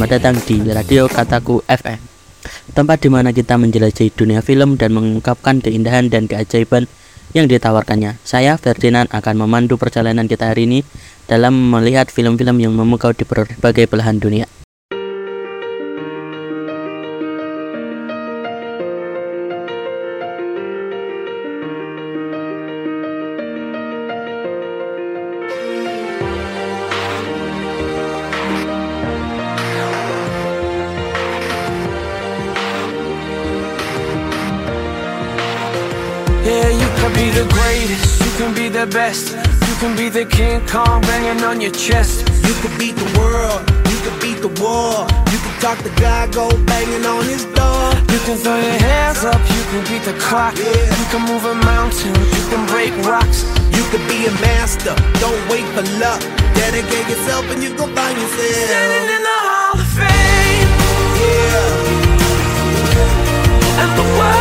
selamat datang di Radio Kataku FM Tempat di mana kita menjelajahi dunia film dan mengungkapkan keindahan dan keajaiban yang ditawarkannya. Saya Ferdinand akan memandu perjalanan kita hari ini dalam melihat film-film yang memukau di berbagai belahan dunia can the King Kong banging on your chest. You could beat the world, you could beat the war. You could talk to God, go banging on his door. You can throw your hands up, you can beat the clock. Yeah. You can move a mountain, you can break rocks. You could be a master, don't wait for luck. Dedicate yourself and you gon' find yourself. Standing in the Hall of Fame, Yeah, and the world's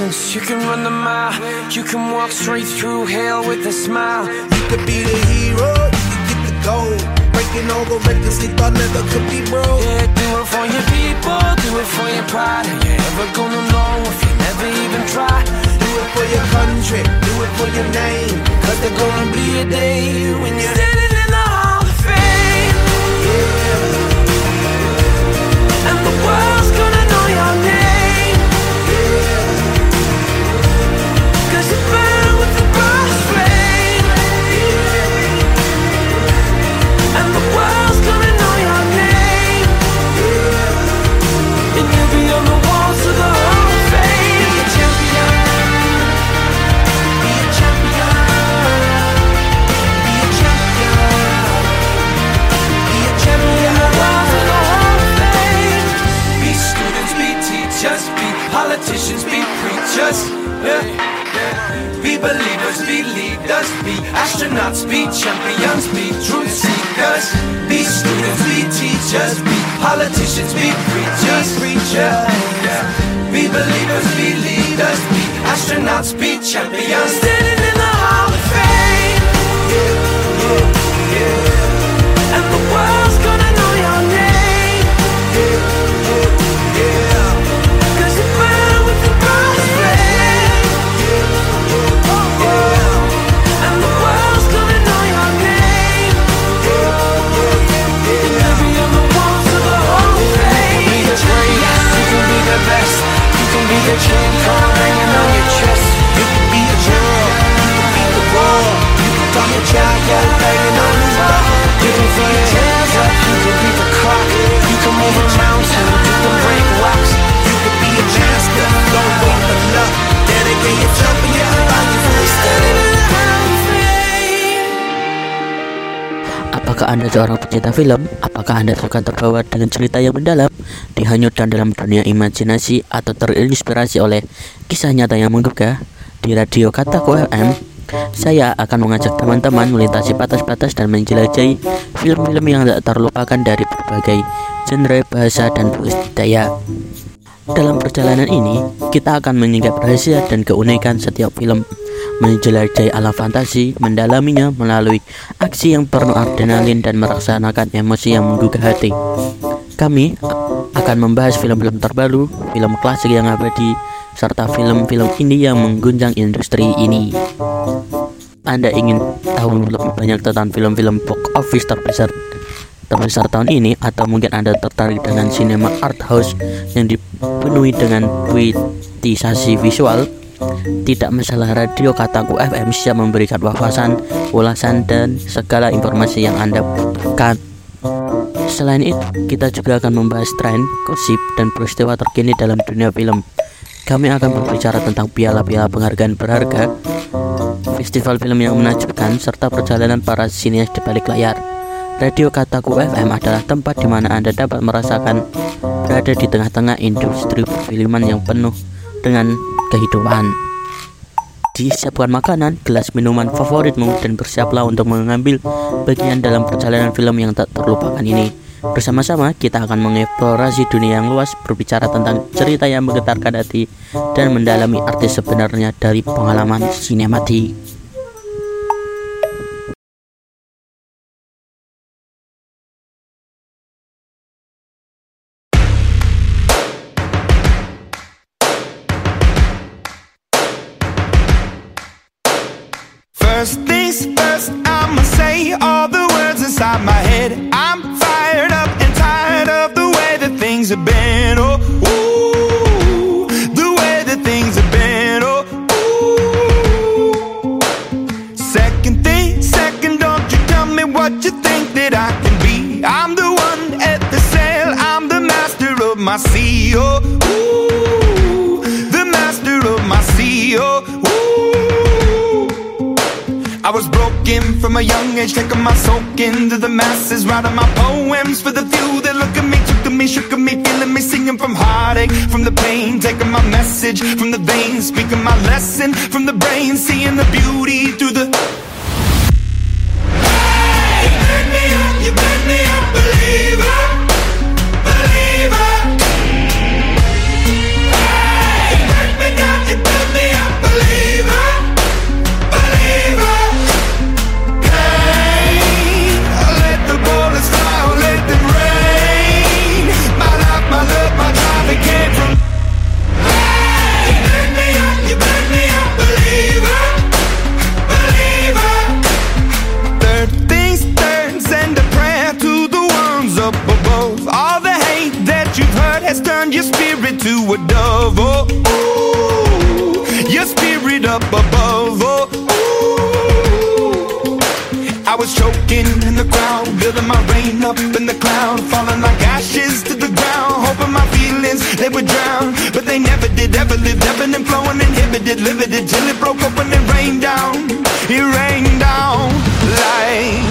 distance, you can run the mile, you can walk straight through hell with a smile. You could be the hero, you could get the gold. Breaking all the records they thought never could be broke. Yeah, do it for your people, do it for your pride. Are you ever gonna know if you never even try? Do it for your country, do it for your name. Cause there's gonna be a day when you're politicians, be preachers. Yeah. Be believers, be leaders, be astronauts, be champions, be truth seekers. Be students, be teachers, be politicians, be preachers, preachers. Yeah. Be believers, be leaders, be astronauts, be champions. Anda seorang pecinta film? Apakah Anda suka terbawa dengan cerita yang mendalam, dihanyutkan dalam dunia imajinasi atau terinspirasi oleh kisah nyata yang menggugah? Di Radio Kataku FM, saya akan mengajak teman-teman melintasi batas-batas dan menjelajahi film-film yang tak terlupakan dari berbagai genre, bahasa, dan budaya. Dalam perjalanan ini, kita akan menyingkap rahasia dan keunikan setiap film, menjelajahi alam fantasi, mendalaminya melalui aksi yang penuh adrenalin dan merasakan emosi yang menggugah hati. Kami akan membahas film-film terbaru, film klasik yang abadi, serta film-film indie yang mengguncang industri ini. Anda ingin tahu lebih banyak tentang film-film box office terbesar terbesar tahun ini atau mungkin Anda tertarik dengan sinema art house yang dipenuhi dengan puitisasi visual? Tidak masalah radio kataku FM siap memberikan wawasan, ulasan dan segala informasi yang Anda butuhkan. Selain itu, kita juga akan membahas tren, gosip, dan peristiwa terkini dalam dunia film. Kami akan berbicara tentang piala-piala penghargaan berharga, festival film yang menakjubkan, serta perjalanan para sinias di balik layar. Radio Kataku FM adalah tempat di mana Anda dapat merasakan berada di tengah-tengah industri perfilman yang penuh dengan kehidupan. Disiapkan makanan, gelas minuman favoritmu, dan bersiaplah untuk mengambil bagian dalam perjalanan film yang tak terlupakan ini. Bersama-sama kita akan mengeksplorasi dunia yang luas, berbicara tentang cerita yang menggetarkan hati, dan mendalami arti sebenarnya dari pengalaman sinematik. Masses, writing my poems for the few that look at me, took to me, shook at me, feeling me, singing from heartache, from the pain, taking my message from the veins, speaking my lesson from the brain, seeing the beauty through the. Up above. Oh, ooh. I was choking in the crowd, building my rain up in the cloud, falling like ashes to the ground, hoping my feelings they would drown, but they never did. Ever lived, ebbing and flowing, inhibited, limited till it broke open and rained down. It rained down like.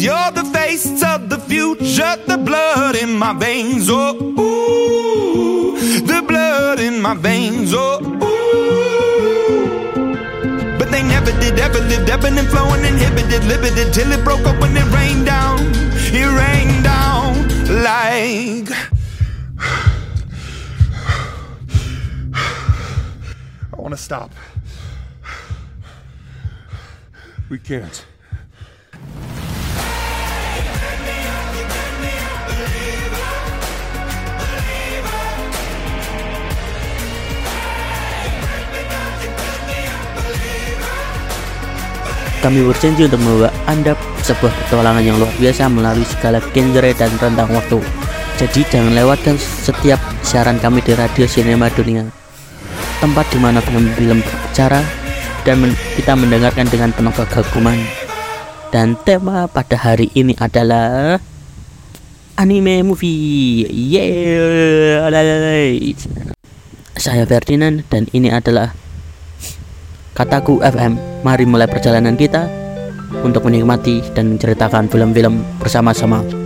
You're the face of the future, the blood in my veins. Oh, ooh, the blood in my veins. Oh, ooh. But they never did, ever lived, ebbing and flowing, inhibited, limited, till it broke up when it rained down. It rained down like. I want to stop. We can't. Kami berjanji untuk membawa Anda sebuah petualangan yang luar biasa melalui segala genre dan rentang waktu. Jadi jangan lewatkan setiap siaran kami di Radio Sinema Dunia. Tempat di mana film-film berbicara dan men- kita mendengarkan dengan penuh kekaguman. Dan tema pada hari ini adalah anime movie. Yeah. Saya Ferdinand dan ini adalah Kataku FM, mari mulai perjalanan kita untuk menikmati dan menceritakan film-film bersama-sama.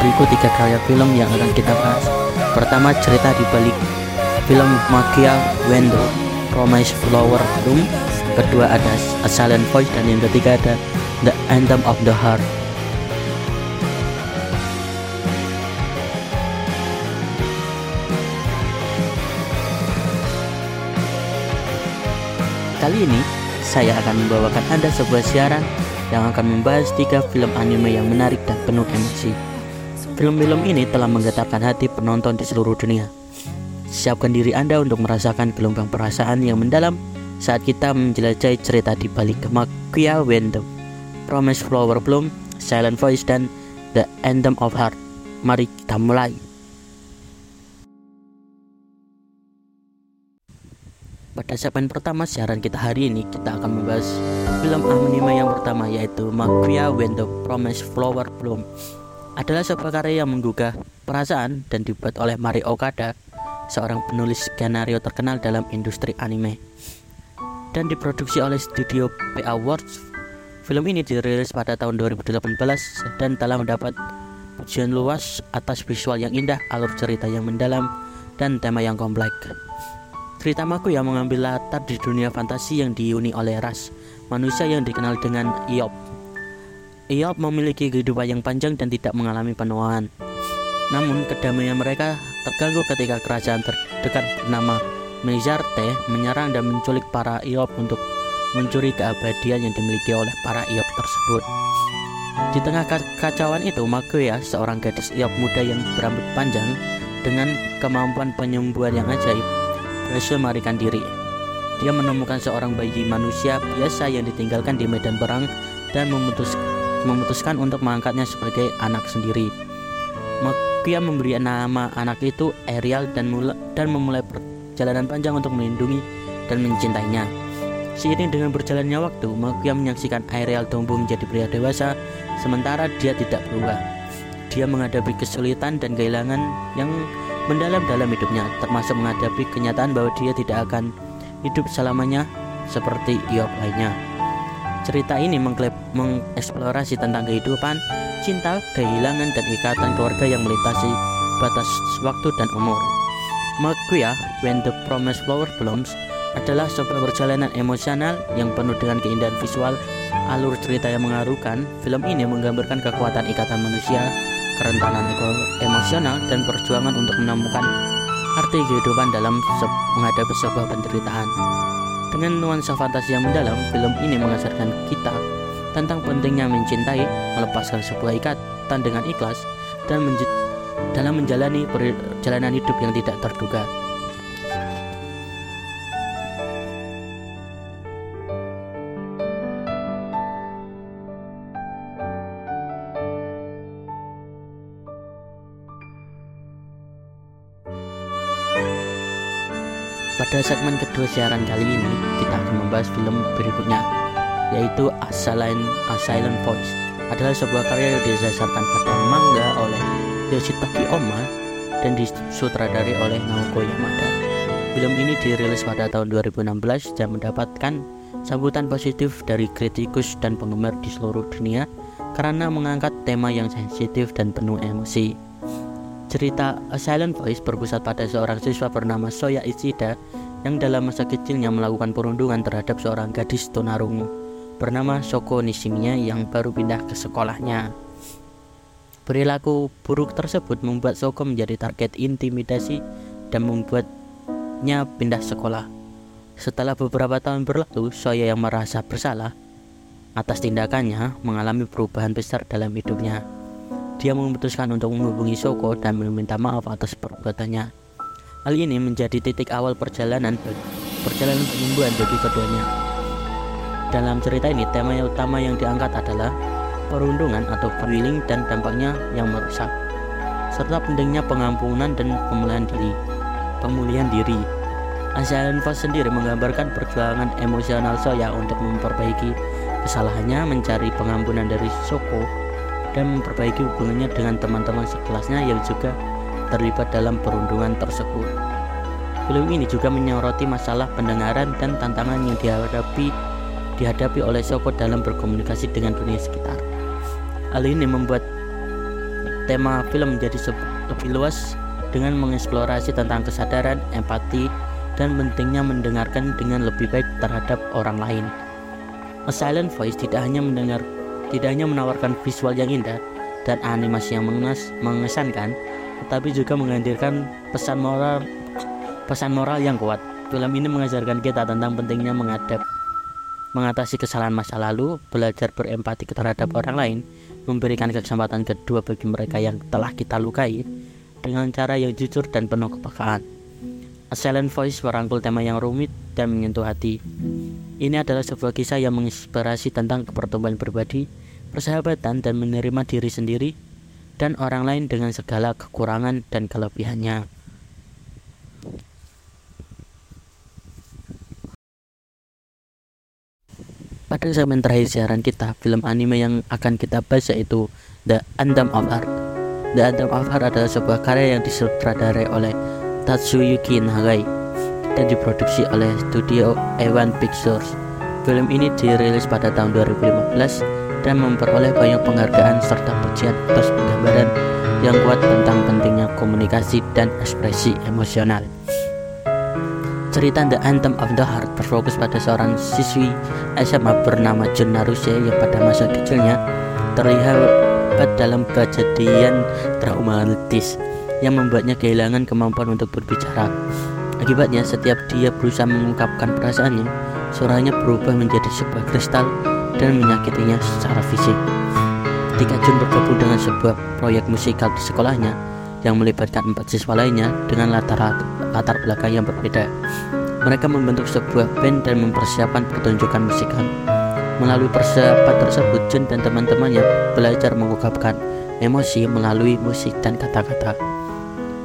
berikut tiga karya film yang akan kita bahas. Pertama, cerita di balik film Magia Wendo, Promise Flower Bloom. Kedua ada A Silent Voice dan yang ketiga ada The Anthem of the Heart. Kali ini saya akan membawakan Anda sebuah siaran yang akan membahas tiga film anime yang menarik dan penuh emosi. Film-film ini telah menggetarkan hati penonton di seluruh dunia. Siapkan diri Anda untuk merasakan gelombang perasaan yang mendalam saat kita menjelajahi cerita di balik Makia Wendem, Promise Flower Bloom, Silent Voice, dan The Anthem of Heart. Mari kita mulai. Pada segmen pertama siaran kita hari ini kita akan membahas film anime yang pertama yaitu Makia Wendem, Promise Flower Bloom adalah sebuah karya yang menggugah perasaan dan dibuat oleh Mari Okada seorang penulis skenario terkenal dalam industri anime. Dan diproduksi oleh studio PA Works film ini dirilis pada tahun 2018 dan telah mendapat pujian luas atas visual yang indah alur cerita yang mendalam dan tema yang kompleks. Cerita Maku yang mengambil latar di dunia fantasi yang dihuni oleh ras manusia yang dikenal dengan Iop. Iop memiliki kehidupan yang panjang dan tidak mengalami penuaan. Namun kedamaian mereka terganggu ketika kerajaan terdekat bernama Mezarte menyerang dan menculik para Iop untuk mencuri keabadian yang dimiliki oleh para Iop tersebut. Di tengah kekacauan itu, Makuya, seorang gadis Iop muda yang berambut panjang dengan kemampuan penyembuhan yang ajaib, berhasil melarikan diri. Dia menemukan seorang bayi manusia biasa yang ditinggalkan di medan perang dan memutus, memutuskan untuk mengangkatnya sebagai anak sendiri. Makia memberi nama anak itu Ariel dan, mula, dan memulai perjalanan panjang untuk melindungi dan mencintainya. Seiring dengan berjalannya waktu, Makia menyaksikan Ariel tumbuh menjadi pria dewasa, sementara dia tidak berubah. Dia menghadapi kesulitan dan kehilangan yang mendalam dalam hidupnya, termasuk menghadapi kenyataan bahwa dia tidak akan hidup selamanya seperti Iop lainnya. Cerita ini mengeksplorasi tentang kehidupan, cinta, kehilangan, dan ikatan keluarga yang melintasi batas waktu dan umur. Makuya, When the Promise Flower Blooms, adalah sebuah perjalanan emosional yang penuh dengan keindahan visual, alur cerita yang mengharukan. Film ini menggambarkan kekuatan ikatan manusia, kerentanan emosional dan perjuangan untuk menemukan arti kehidupan dalam menghadapi sebuah penderitaan. Dengan nuansa fantasi yang mendalam, film ini mengajarkan kita tentang pentingnya mencintai, melepaskan sebuah ikatan dengan ikhlas, dan menj dalam menjalani perjalanan hidup yang tidak terduga. Pada segmen kedua siaran kali ini, kita akan membahas film berikutnya, yaitu A Silent, A Silent Voice. Adalah sebuah karya yang didasarkan pada manga oleh Yoshitaki Oma dan disutradari oleh Naoko Yamada. Film ini dirilis pada tahun 2016 dan mendapatkan sambutan positif dari kritikus dan penggemar di seluruh dunia karena mengangkat tema yang sensitif dan penuh emosi. Cerita A Silent Voice berpusat pada seorang siswa bernama Soya Ishida yang dalam masa kecilnya melakukan perundungan terhadap seorang gadis tunarungu bernama Shoko Nishimiya yang baru pindah ke sekolahnya. Perilaku buruk tersebut membuat Shoko menjadi target intimidasi dan membuatnya pindah sekolah. Setelah beberapa tahun berlalu, Soya yang merasa bersalah atas tindakannya mengalami perubahan besar dalam hidupnya. Dia memutuskan untuk menghubungi Shoko dan meminta maaf atas perbuatannya. Hal ini menjadi titik awal perjalanan perjalanan penyembuhan bagi keduanya. Dalam cerita ini, tema yang utama yang diangkat adalah perundungan atau healing dan dampaknya yang merusak, serta pentingnya pengampunan dan pemulihan diri. Pemulihan diri. Asian Fast sendiri menggambarkan perjuangan emosional Soya untuk memperbaiki kesalahannya, mencari pengampunan dari Soko, dan memperbaiki hubungannya dengan teman-teman sekelasnya yang juga terlibat dalam perundungan tersebut. Film ini juga menyoroti masalah pendengaran dan tantangan yang dihadapi dihadapi oleh Soko dalam berkomunikasi dengan dunia sekitar. Hal ini membuat tema film menjadi lebih luas dengan mengeksplorasi tentang kesadaran, empati, dan pentingnya mendengarkan dengan lebih baik terhadap orang lain. A Silent Voice tidak hanya mendengar tidak hanya menawarkan visual yang indah dan animasi yang menges, mengesankan, tetapi juga menghadirkan pesan moral pesan moral yang kuat. Film ini mengajarkan kita tentang pentingnya menghadap mengatasi kesalahan masa lalu, belajar berempati terhadap orang lain, memberikan kesempatan kedua bagi mereka yang telah kita lukai dengan cara yang jujur dan penuh kepekaan. A Silent Voice merangkul tema yang rumit dan menyentuh hati. Ini adalah sebuah kisah yang menginspirasi tentang pertumbuhan pribadi, persahabatan, dan menerima diri sendiri dan orang lain dengan segala kekurangan dan kelebihannya. Pada segmen terakhir siaran kita, film anime yang akan kita bahas yaitu The Anthem of Heart. The Anthem of Heart adalah sebuah karya yang disutradarai oleh Tatsuyuki Nagai dan diproduksi oleh studio A1 Pictures. Film ini dirilis pada tahun 2015 dan memperoleh banyak penghargaan serta pujian atas penggambaran yang kuat tentang pentingnya komunikasi dan ekspresi emosional. Cerita The Anthem of the Heart berfokus pada seorang siswi SMA bernama Jun Naruse yang pada masa kecilnya terlibat dalam kejadian traumatis yang membuatnya kehilangan kemampuan untuk berbicara. Akibatnya, setiap dia berusaha mengungkapkan perasaannya, suaranya berubah menjadi sebuah kristal dan menyakitinya secara fisik. Ketika Jun bergabung dengan sebuah proyek musikal di sekolahnya yang melibatkan empat siswa lainnya dengan latar latar belakang yang berbeda, mereka membentuk sebuah band dan mempersiapkan pertunjukan musikal. Melalui persiapan tersebut, Jun dan teman-temannya belajar mengungkapkan emosi melalui musik dan kata-kata.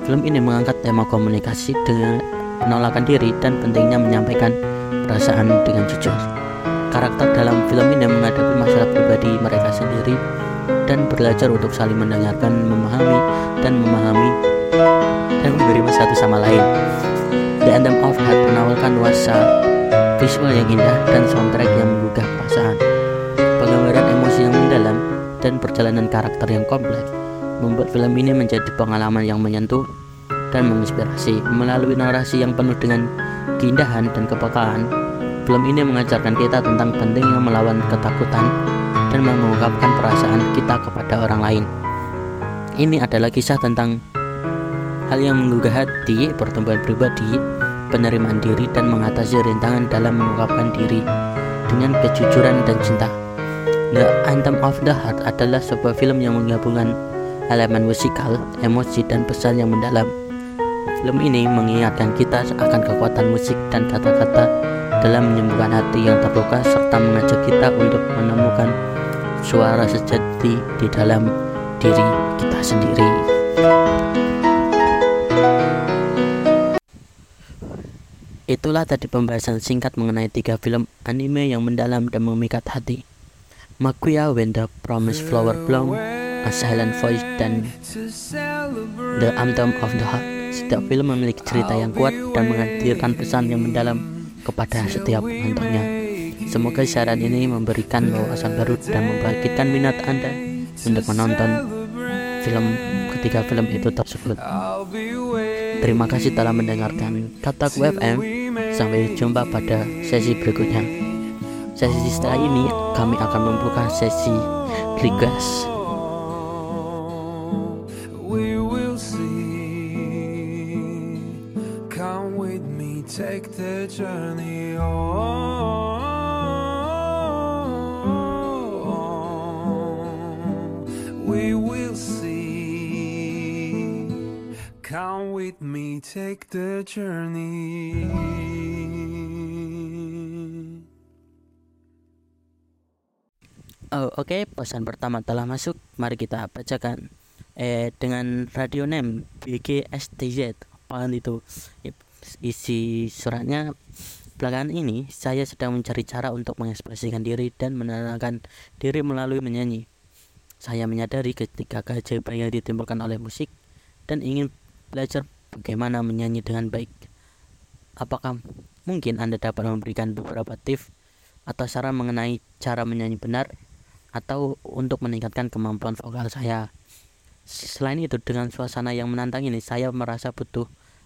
Film ini mengangkat tema komunikasi dengan penolakan diri dan pentingnya menyampaikan perasaan dengan jujur. Karakter dalam film ini menghadapi masalah pribadi mereka sendiri dan belajar untuk saling mendengarkan, memahami, dan memahami dan menerima satu sama lain. The Anthem of Heart menawarkan nuansa visual yang indah dan soundtrack yang menggugah perasaan. Penggambaran emosi yang mendalam dan perjalanan karakter yang kompleks membuat film ini menjadi pengalaman yang menyentuh dan menginspirasi melalui narasi yang penuh dengan keindahan dan kepekaan. Film ini mengajarkan kita tentang pentingnya melawan ketakutan dan mengungkapkan perasaan kita kepada orang lain. Ini adalah kisah tentang hal yang menggugah hati, pertumbuhan pribadi, penerimaan diri, dan mengatasi rintangan dalam mengungkapkan diri dengan kejujuran dan cinta. The Anthem of the Heart adalah sebuah film yang menggabungkan elemen musikal, emosi, dan pesan yang mendalam. Film ini mengingatkan kita akan kekuatan musik dan kata-kata dalam menyembuhkan hati yang terluka serta mengajak kita untuk menemukan suara sejati di dalam diri kita sendiri. Itulah tadi pembahasan singkat mengenai tiga film anime yang mendalam dan memikat hati. Makuya When the Promised Flower Bloom, A Silent Voice, dan The Anthem of the Heart. Setiap film memiliki cerita yang kuat dan menghadirkan pesan yang mendalam kepada setiap penontonnya. Semoga siaran ini memberikan wawasan baru dan membangkitkan minat Anda untuk menonton film ketiga film itu tersebut. Terima kasih telah mendengarkan Kataku FM. Sampai jumpa pada sesi berikutnya. Sesi setelah ini kami akan membuka sesi request. Take the journey on. We will see. Come with me, take the journey. Oh, Oke, pesan pertama telah masuk. Mari kita bacakan. Eh, dengan radio name BGSTZ. Apaan itu? Isi suratnya belakangan ini saya sedang mencari cara untuk mengekspresikan diri dan menenangkan diri melalui menyanyi. Saya menyadari ketika keajaiban yang ditimbulkan oleh musik dan ingin belajar bagaimana menyanyi dengan baik. Apakah mungkin Anda dapat memberikan beberapa tips atau saran mengenai cara menyanyi benar atau untuk meningkatkan kemampuan vokal saya? Selain itu, dengan suasana yang menantang ini, saya merasa butuh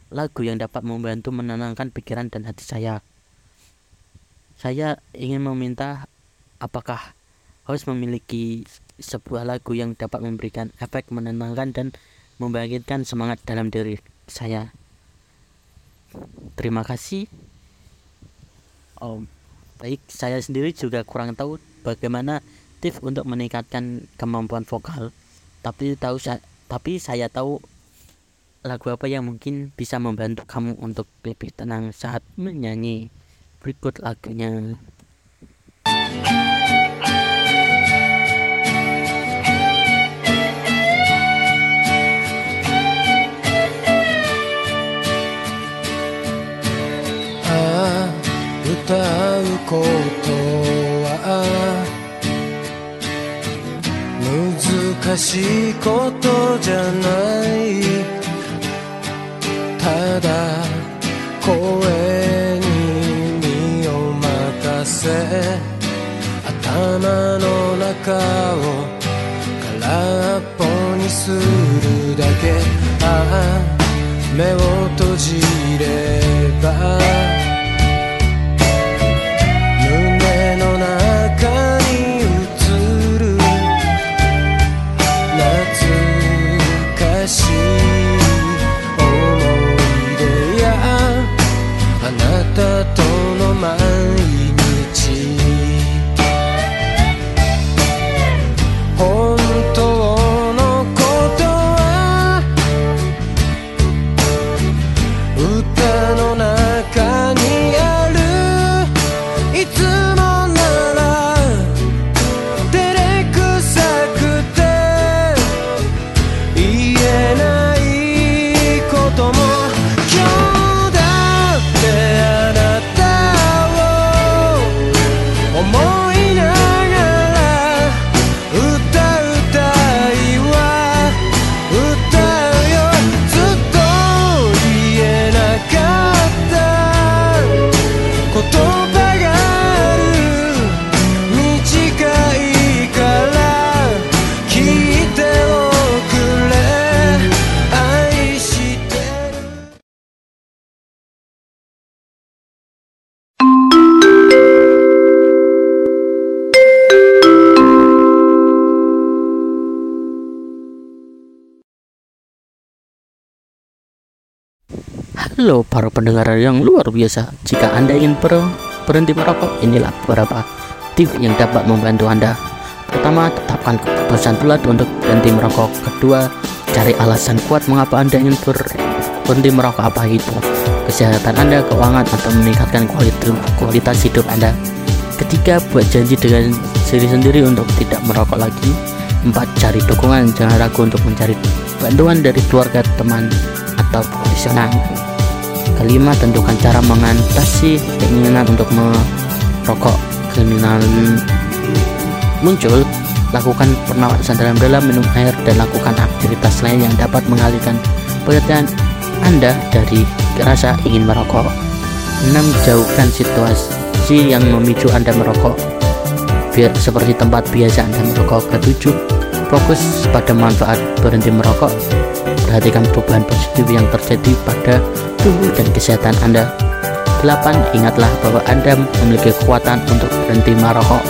lagu yang dapat membantu menenangkan pikiran dan hati saya. Saya ingin meminta apakah host memiliki sebuah lagu yang dapat memberikan efek menenangkan dan membangkitkan semangat dalam diri saya. Terima kasih. Oh, baik, saya sendiri juga kurang tahu bagaimana tips untuk meningkatkan kemampuan vokal. Tapi tahu tapi saya tahu lagu apa yang mungkin bisa membantu kamu untuk lebih tenang saat menyanyi. Berikut lagunya.ああ歌うことは難しいことじゃない だ。声に身を任せ。頭の中を。空っぽにするだけ。ああ目を閉じれば。Halo para pendengar yang luar biasa. Jika Anda ingin ber- berhenti merokok, inilah beberapa tips yang dapat membantu Anda. Pertama, tetapkan keputusan bulat untuk berhenti merokok. Kedua, cari alasan kuat mengapa Anda ingin ber- berhenti merokok apa itu. Kesehatan Anda, keuangan, atau meningkatkan kualitas, kualitas hidup Anda. Ketiga, buat janji dengan diri sendiri untuk tidak merokok lagi. Empat, cari dukungan. Jangan ragu untuk mencari bantuan dari keluarga, teman, atau profesional. Kelima, tentukan cara mengatasi keinginan untuk merokok. Keinginan muncul, lakukan pernapasan dalam-dalam, minum air, dan lakukan aktivitas lain yang dapat mengalihkan perhatian Anda dari rasa ingin merokok. 6. Jauhkan situasi yang memicu Anda merokok. Biar seperti tempat biasa Anda merokok. Ketujuh, fokus pada manfaat berhenti merokok. Perhatikan perubahan positif yang terjadi pada tubuh dan kesehatan Anda. 8. Ingatlah bahwa Anda memiliki kekuatan untuk berhenti merokok.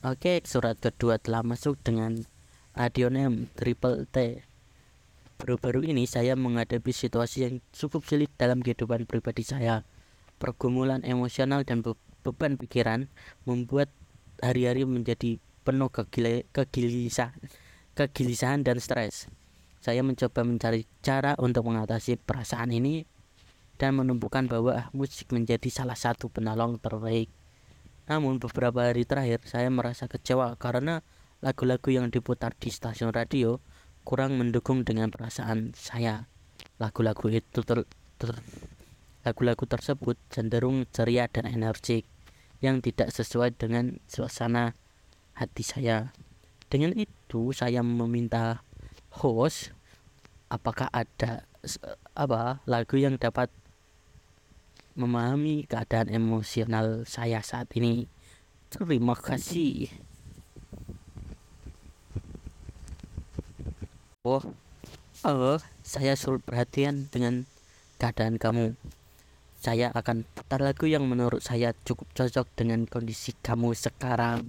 Oke, surat kedua telah masuk dengan radionem Triple T. Baru-baru ini saya menghadapi situasi yang cukup sulit dalam kehidupan pribadi saya. Pergumulan emosional dan be- beban pikiran membuat hari-hari menjadi penuh kegelisahan dan stres. Saya mencoba mencari cara untuk mengatasi perasaan ini dan menemukan bahwa musik menjadi salah satu penolong terbaik. Namun beberapa hari terakhir saya merasa kecewa karena lagu-lagu yang diputar di stasiun radio kurang mendukung dengan perasaan saya. Lagu-lagu itu ter- ter- lagu-lagu tersebut cenderung ceria dan energik yang tidak sesuai dengan suasana hati saya. Dengan itu saya meminta host apakah ada apa lagu yang dapat memahami keadaan emosional saya saat ini. Terima kasih. Oh, oh, saya sulit perhatian dengan keadaan kamu. Saya akan putar lagu yang menurut saya cukup cocok dengan kondisi kamu sekarang.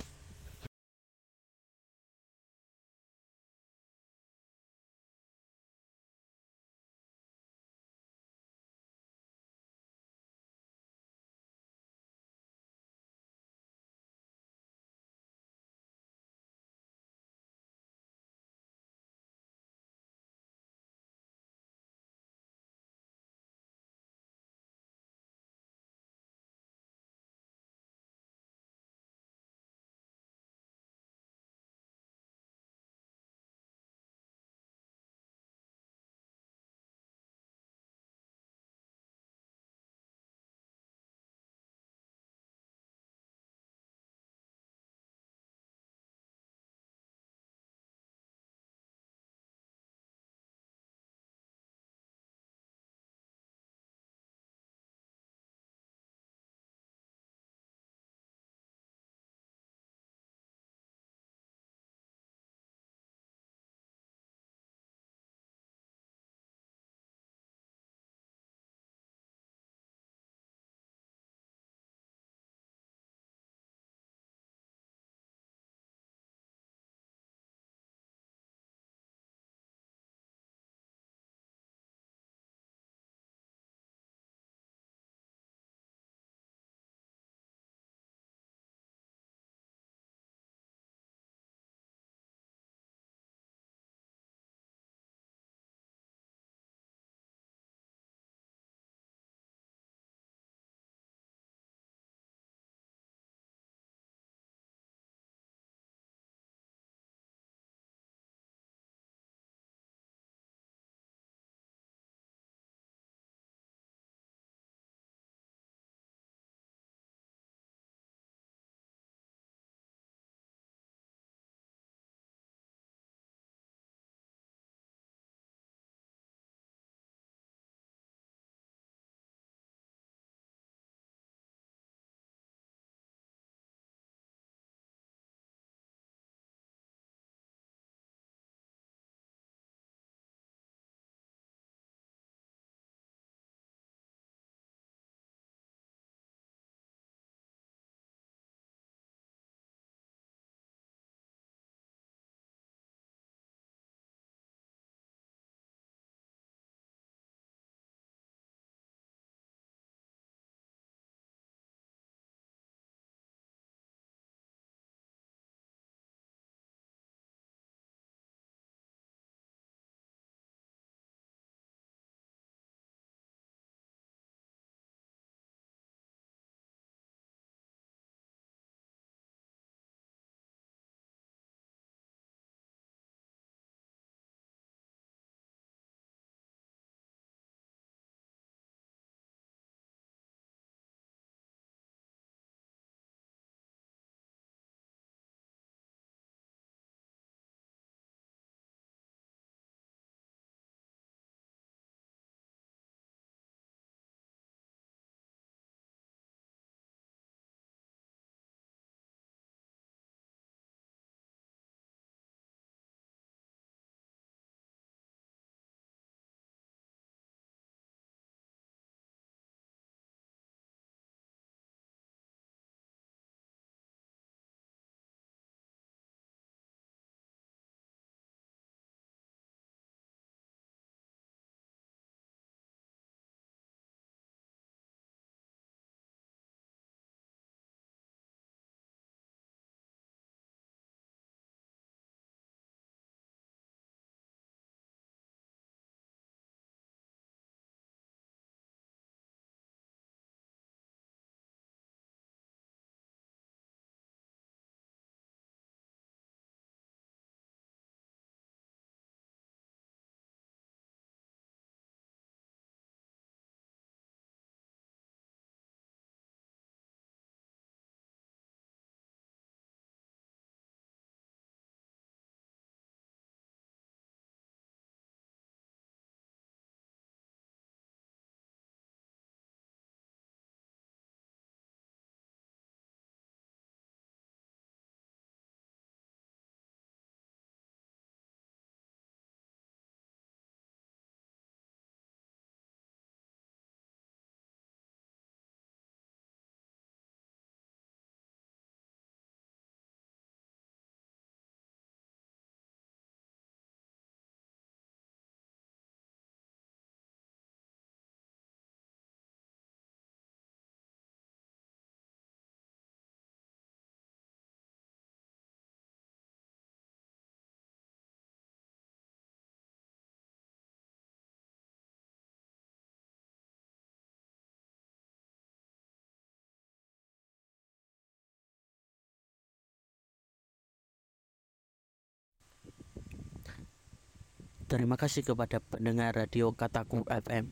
Terima kasih kepada pendengar radio Kataku FM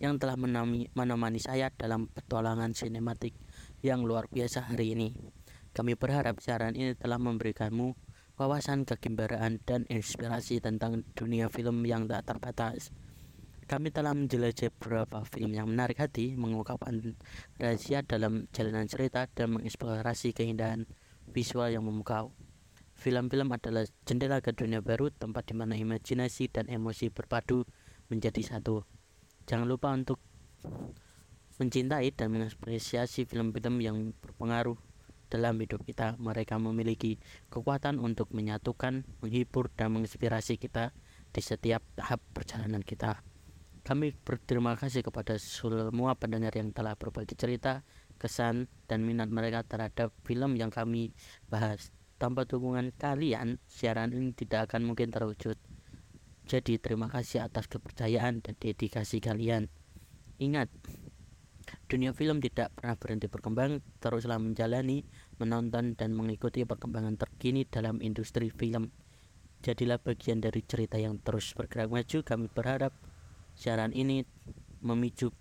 yang telah menami, menemani saya dalam petualangan sinematik yang luar biasa hari ini. Kami berharap siaran ini telah memberikanmu wawasan kegembiraan dan inspirasi tentang dunia film yang tak terbatas. Kami telah menjelajahi beberapa film yang menarik hati, mengungkapkan rahasia dalam jalanan cerita, dan mengeksplorasi keindahan visual yang memukau. Film-film adalah jendela ke dunia baru, tempat di mana imajinasi dan emosi berpadu menjadi satu. Jangan lupa untuk mencintai dan mengapresiasi film-film yang berpengaruh dalam hidup kita. Mereka memiliki kekuatan untuk menyatukan, menghibur, dan menginspirasi kita di setiap tahap perjalanan kita. Kami berterima kasih kepada semua pendengar yang telah berbagi cerita, kesan, dan minat mereka terhadap film yang kami bahas. Tanpa dukungan kalian, siaran ini tidak akan mungkin terwujud. Jadi terima kasih atas kepercayaan dan dedikasi kalian. Ingat, dunia film tidak pernah berhenti berkembang, teruslah menjalani, menonton, dan mengikuti perkembangan terkini dalam industri film. Jadilah bagian dari cerita yang terus bergerak maju. Kami berharap siaran ini memicu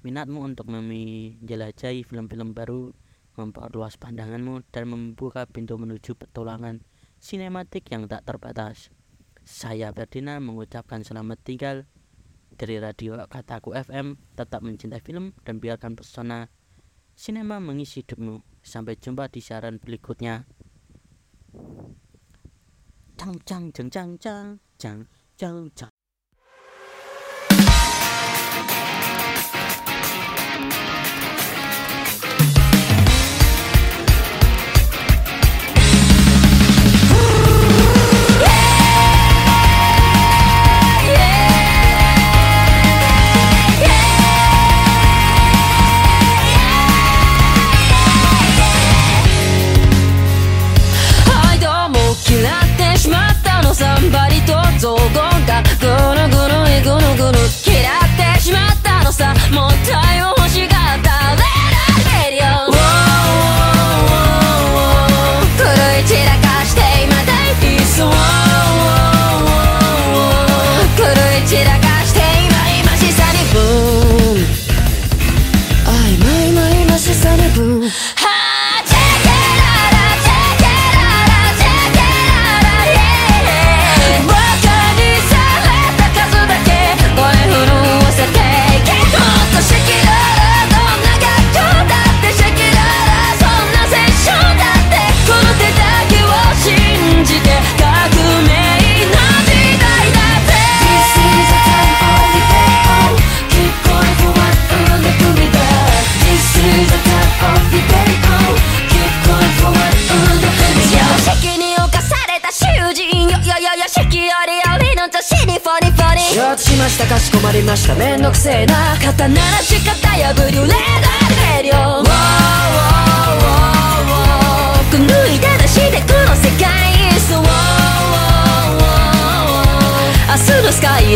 minatmu untuk menjelajahi film-film baru, memperluas pandanganmu, dan membuka pintu menuju petualangan sinematik yang tak terbatas. Saya Ferdinand mengucapkan selamat tinggal dari radio Kataku FM. Tetap mencintai film dan biarkan pesona sinema mengisi hidupmu. Sampai jumpa di siaran berikutnya. Cang cang cang cang cang cang cang cang.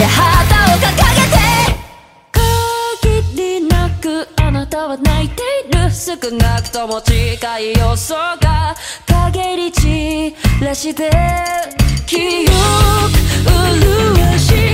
旗を掲げて。限りなくあなたは泣いている。少なくとも近い予想が。陰り散らして記憶麗しい